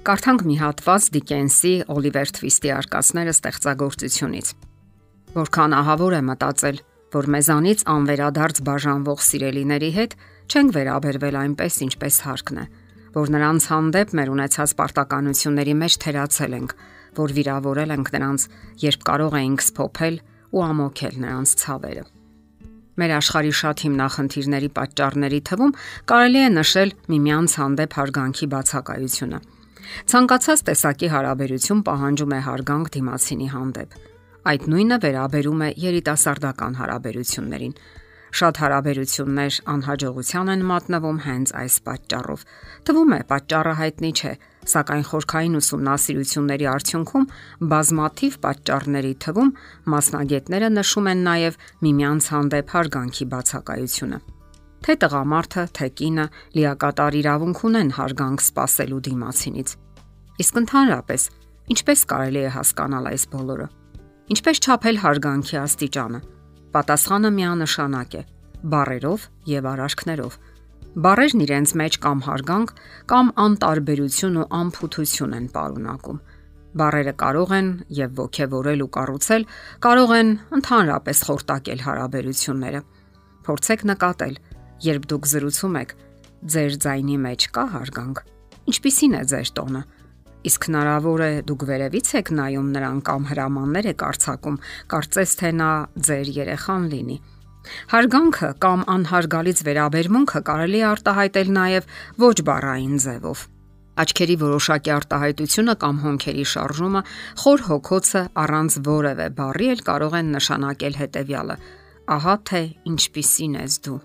Կարդանք մի հատված Դիկենսի Օլիվեր Թվիստի արկածները ստեղծագործությունից։ Որքան ահավոր է մտածել, որ մեզանից անվերադարձ բաժանվող սիրելիների հետ չենք վերաբերվել այնպես, ինչպես հարկն է, որ նրանց հանդեպ մեր ունեցած պարտականությունների մեջ թերացել ենք, որ վիրավորել ենք նրանց, երբ կարող էինք սփոփել ու ամոքել նրանց ցավերը։ Մեր աշխարհի շատ հիմնախնդիրների պատճառների թվում կարելի է նշել միմյանց հանդեպ հարգանքի բացակայությունը Ցանկացած տեսակի հարաբերություն պահանջում է հարգանք դիմացինի հանդեպ։ Այդ նույնը վերաբերում է երիտասարդական հարաբերություններին։ Շատ հարաբերություններ անհաջողության են մատնվում հենց այս պատճառով։ Թվում է պատճառը հայտնի չէ, սակայն խորքային ուսումնասիրությունների արդյունքում բազմաթիվ պատճառների թվում մասնագետները նշում են նաև միմյանց հանդեպ հարգանքի բացակայությունը։ Թե տղամարդը, թե կինը լիակատար իրավունք ունեն հարգանք սпасելու դիմացինից։ Իսկ ընդհանրապես, ինչպես կարելի է հասկանալ այս բոլորը։ Ինչպես չափել հարգանքի աստիճանը։ Պատասխանը միանշանակ է՝ բարերով եւ արարքներով։ Բարերն իրենց մեջ կամ հարգանք, կամ անտարբերություն ու անփութություն են պարունակում։ Բարերը կարող են եւ ողքեվորել ու կառուցել, կարող են ընդհանրապես խորտակել հարաբերությունները։ Փորձեք նկատել, երբ դուք զրուցում եք, ձեր ձայնի մեջ կա հարգանք։ Ինչպիսին է ձեր տոնը։ Իսկ հնարավոր է դուք վերևից եք նայում նրան կամ հրամաններ եք արྩակում, կարծես թե նա ձեր երեխան լինի։ Հարգանքը կամ անհարգալից վերաբերմունքը կարելի է արտահայտել նաև ոչ բառային ձևով։ Աչքերի որոշակի արտահայտությունը կամ հոնքերի շարժումը, խոր հոգոցը առանց որևէ բառի էլ կարող են նշանակել հետևյալը. ահա թե ինչպիսին ես դու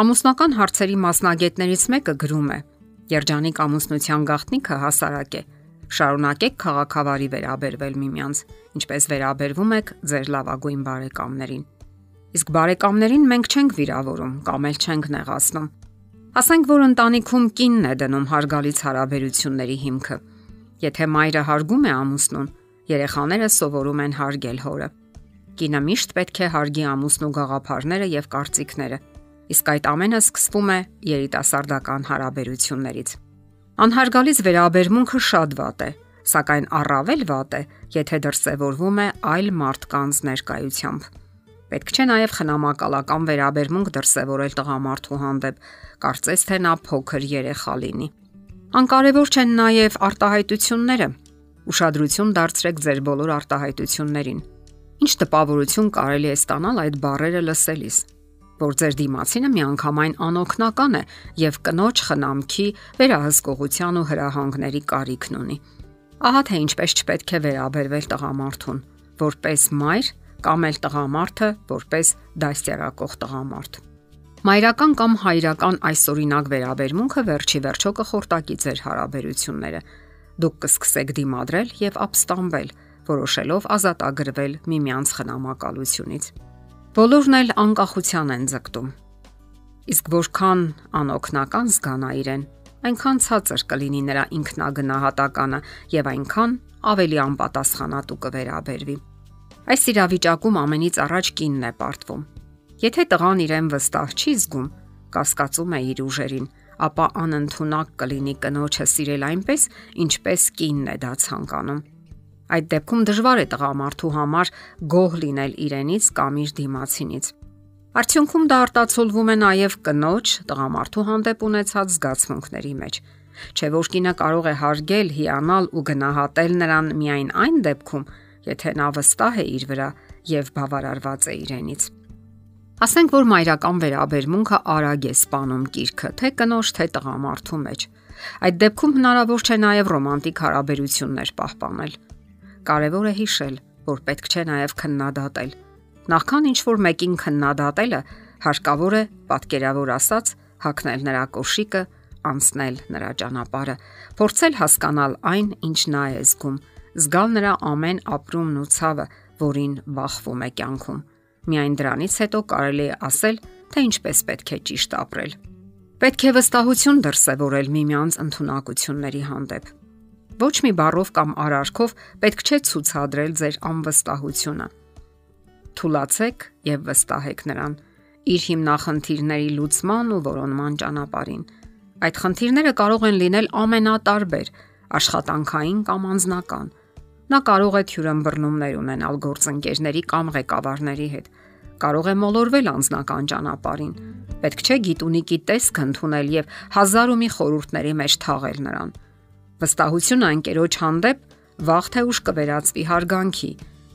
Ամուսնական հարցերի մասնագետներից մեկը գրում է. Երջանիկ ամուսնության գաղտնիքը հասարակ է։ Շարունակեք քաղաքավարի վերաբերվել միմյանց, ինչպես վերաբերվում եք ձեր լավագույն բարեկամներին։ Իսկ բարեկամներին մենք չենք վիրավորում կամ էլ չենք նեղացնում։ Ասենք որ ընտանիքում կինն է դնում հարգալից հարաբերությունների հիմքը։ Եթե մայրը հարգում է ամուսնուն, երեխաները սովորում են հարգել հորը։ Կինը միշտ պետք է հարգի ամուսնու գաղափարները եւ կարծիքները իսկ այդ ամենը սկսվում է երիտասարդական հարաբերություններից։ Անհարգալից վերաբերմունքը շատ վատ է, սակայն առավել վատ է, եթե դրսևորվում է այլ մարդկանց ներկայությամբ։ Պետք չէ նաև խնամակալական վերաբերմունք դրսևորել տղամարդու հանդեպ, կարծես թե նա փոքր երեխա լինի։ Անկարևոր չեն նաև արտահայտությունները։ Ուշադրություն դարձրեք ձեր բոլոր արտահայտություններին։ Ինչ տպավորություն կարելի է ստանալ այդ բառերը լսելիս որ ձեր դիմացինը միանգամայն անօքնական է եւ կնոջ խնամքի, վերահսկողության ու հրահանգների կարիքն ունի։ Ահա թե ինչպես չպետք է վերաբերվել տղամարդուն, որպես մայր կամ էլ տղամարդը որպես դաստիարակող տղամարդ։ Մայրական կամ հայրական այսօրինակ վերաբերմունքը վերջի վերջո կխորտակի ձեր հարաբերությունները։ Դուք կսկսեք դիմադրել եւ ապստամբել, որոշելով ազատագրվել միմյանց խնամակալությունից։ Բոլորն էլ անկախության են ձգտում։ Իսկ որքան անօքնական զգանա իրեն, այնքան ցածր կլինի նրա ինքնագնահատականը եւ այնքան ավելի անպատասխանատու կվերաբերվի։ Այս իրավիճակում ամենից առաջ կինն է պարտվում։ Եթե տղան իրեն վստահ չի զգում, կասկածում է իր ուժերին, ապա անընդունակ կլինի կնոջը սիրել այնպես, ինչպես կինն է դա ցանկանում։ Այդ դեպքում դժվար է տղամարդու համար գող լինել իրենից կամ իր դիմացինից։ Արդյունքում դա արտացոլվում է նաև կնոջ տղամարդու հանդեպ ունեցած զգացմունքների մեջ չէ որ կինը կարող է հարգել, հիանալ ու գնահատել նրան միայն այն դեպքում, եթե նա վստահ է իր վրա եւ բավարարված է իրենից։ Ասենք որ մայրական վերաբերմունքը արագ է սپانում կիրքը, թե կնոջ, թե տղամարդու մեջ։ Այդ դեպքում հնարավոր չէ նաև ռոմանտիկ հարաբերություններ պահպանել։ Կարևոր է հիշել, որ պետք չէ նաև քննադատել։ Նախքան ինչ որ մեկին քննադատելը, հարկավոր է պատկերավոր ասած հակնել նրա կոշիկը, անցնել նրա ճանապարհը, փորձել հասկանալ այն, ինչ նա է զգում, զգալ նրա ամեն ապրումն ու ցավը, որին բախվում է կյանքում։ Միայն դրանից հետո կարելի է ասել, թե ինչպես պետք է ճիշտ ապրել։ Պետք է վստահություն դրսևորել միմյանց ընտունակությունների հանդեպ Ոչ մի բառով կամ արարքով պետք չէ ցուցադրել ձեր անվստահությունը։ Թուլացեք եւ վստահեք նրան իր հիմնախնդիրների լուծման ու որոնման ճանապարհին։ Այդ խնդիրները կարող են լինել ամենատարբեր, աշխատանքային կամ անձնական։ Նա կարող է թյուրըմբռնումներ ունենալ գործընկերների կամ ղեկավարների հետ։ Կարող է մոլորվել անձնական ճանապարհին։ Պետք չէ գիտունիկի տեսք ընդունել եւ հազար ու մի խորհուրդների մեջ թաղել նրան։ Վստահությունը անկերոջ հանդեպ վաղ թե ուշ կվերածվի հարգանքի,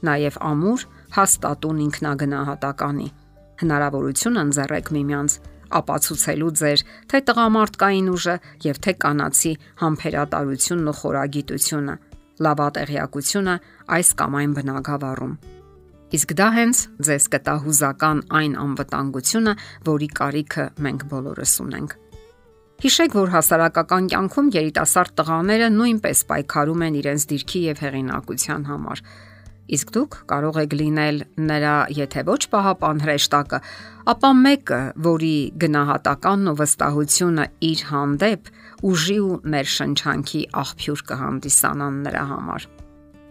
նաև ամուր հաստատուն ինքնագնահատականի։ Հնարավորություն ընձեռեք միմյանց ապացուցելու ձեր թե տղամարդկային ուժը եւ թե կանացի համբերատարությունն ու խորագիտությունը, լավատեղյակությունը այս կամ այն բնագավառում։ Իսկ դա հենց ձեզ կտա հուզական այն անվտանգությունը, որի կարիքը մենք բոլորս ունենք։ Հիշեք, որ հասարակական կյանքում երիտասարդ տղաները նույնպես պայքարում են իրենց դիրքի եւ հեղինակության համար։ Իսկ դուք կարող եք լինել նրա, եթե ոչ պահապան հրեշտակը, ապա մեկը, որի գնահատականն ու վստահությունը իր հանդեպ ուժի ու ներշնչանքի աղբյուր կհանդիսանան նրա համար։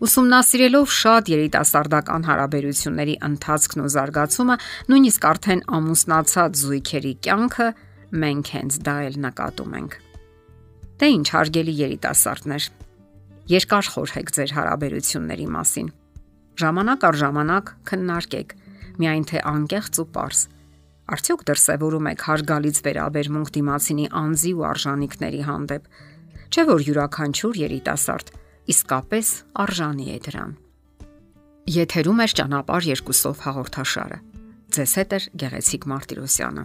Ուսումնասիրելով շատ երիտասարդական հարաբերությունների ընթացքն ու զարգացումը, նույնիսկ արդեն ամուսնացած զույգերի կյանքը մենք հենց դա էլ նկատում ենք։ Դե ինչ հարգելի երիտասարդներ, երկար խորհեք ձեր հարաբերությունների մասին Ժամանակ առ ժամանակ քննարկեք, միայն թե անկեղծ ու པարս։ Արդյոք դրսևորում եք հարգալից վերաբերմունք դիմացինի անձի ու արժանինքների հանդեպ։ Չէ՞ որ յուրաքանչյուր երիտասարդ իսկապես արժանի է դրան։ Եթերում է ճանապարհ երկուսով հաղորդաշարը։ Ձեզ հետ է Գեղեցիկ Մարտիրոսյանը։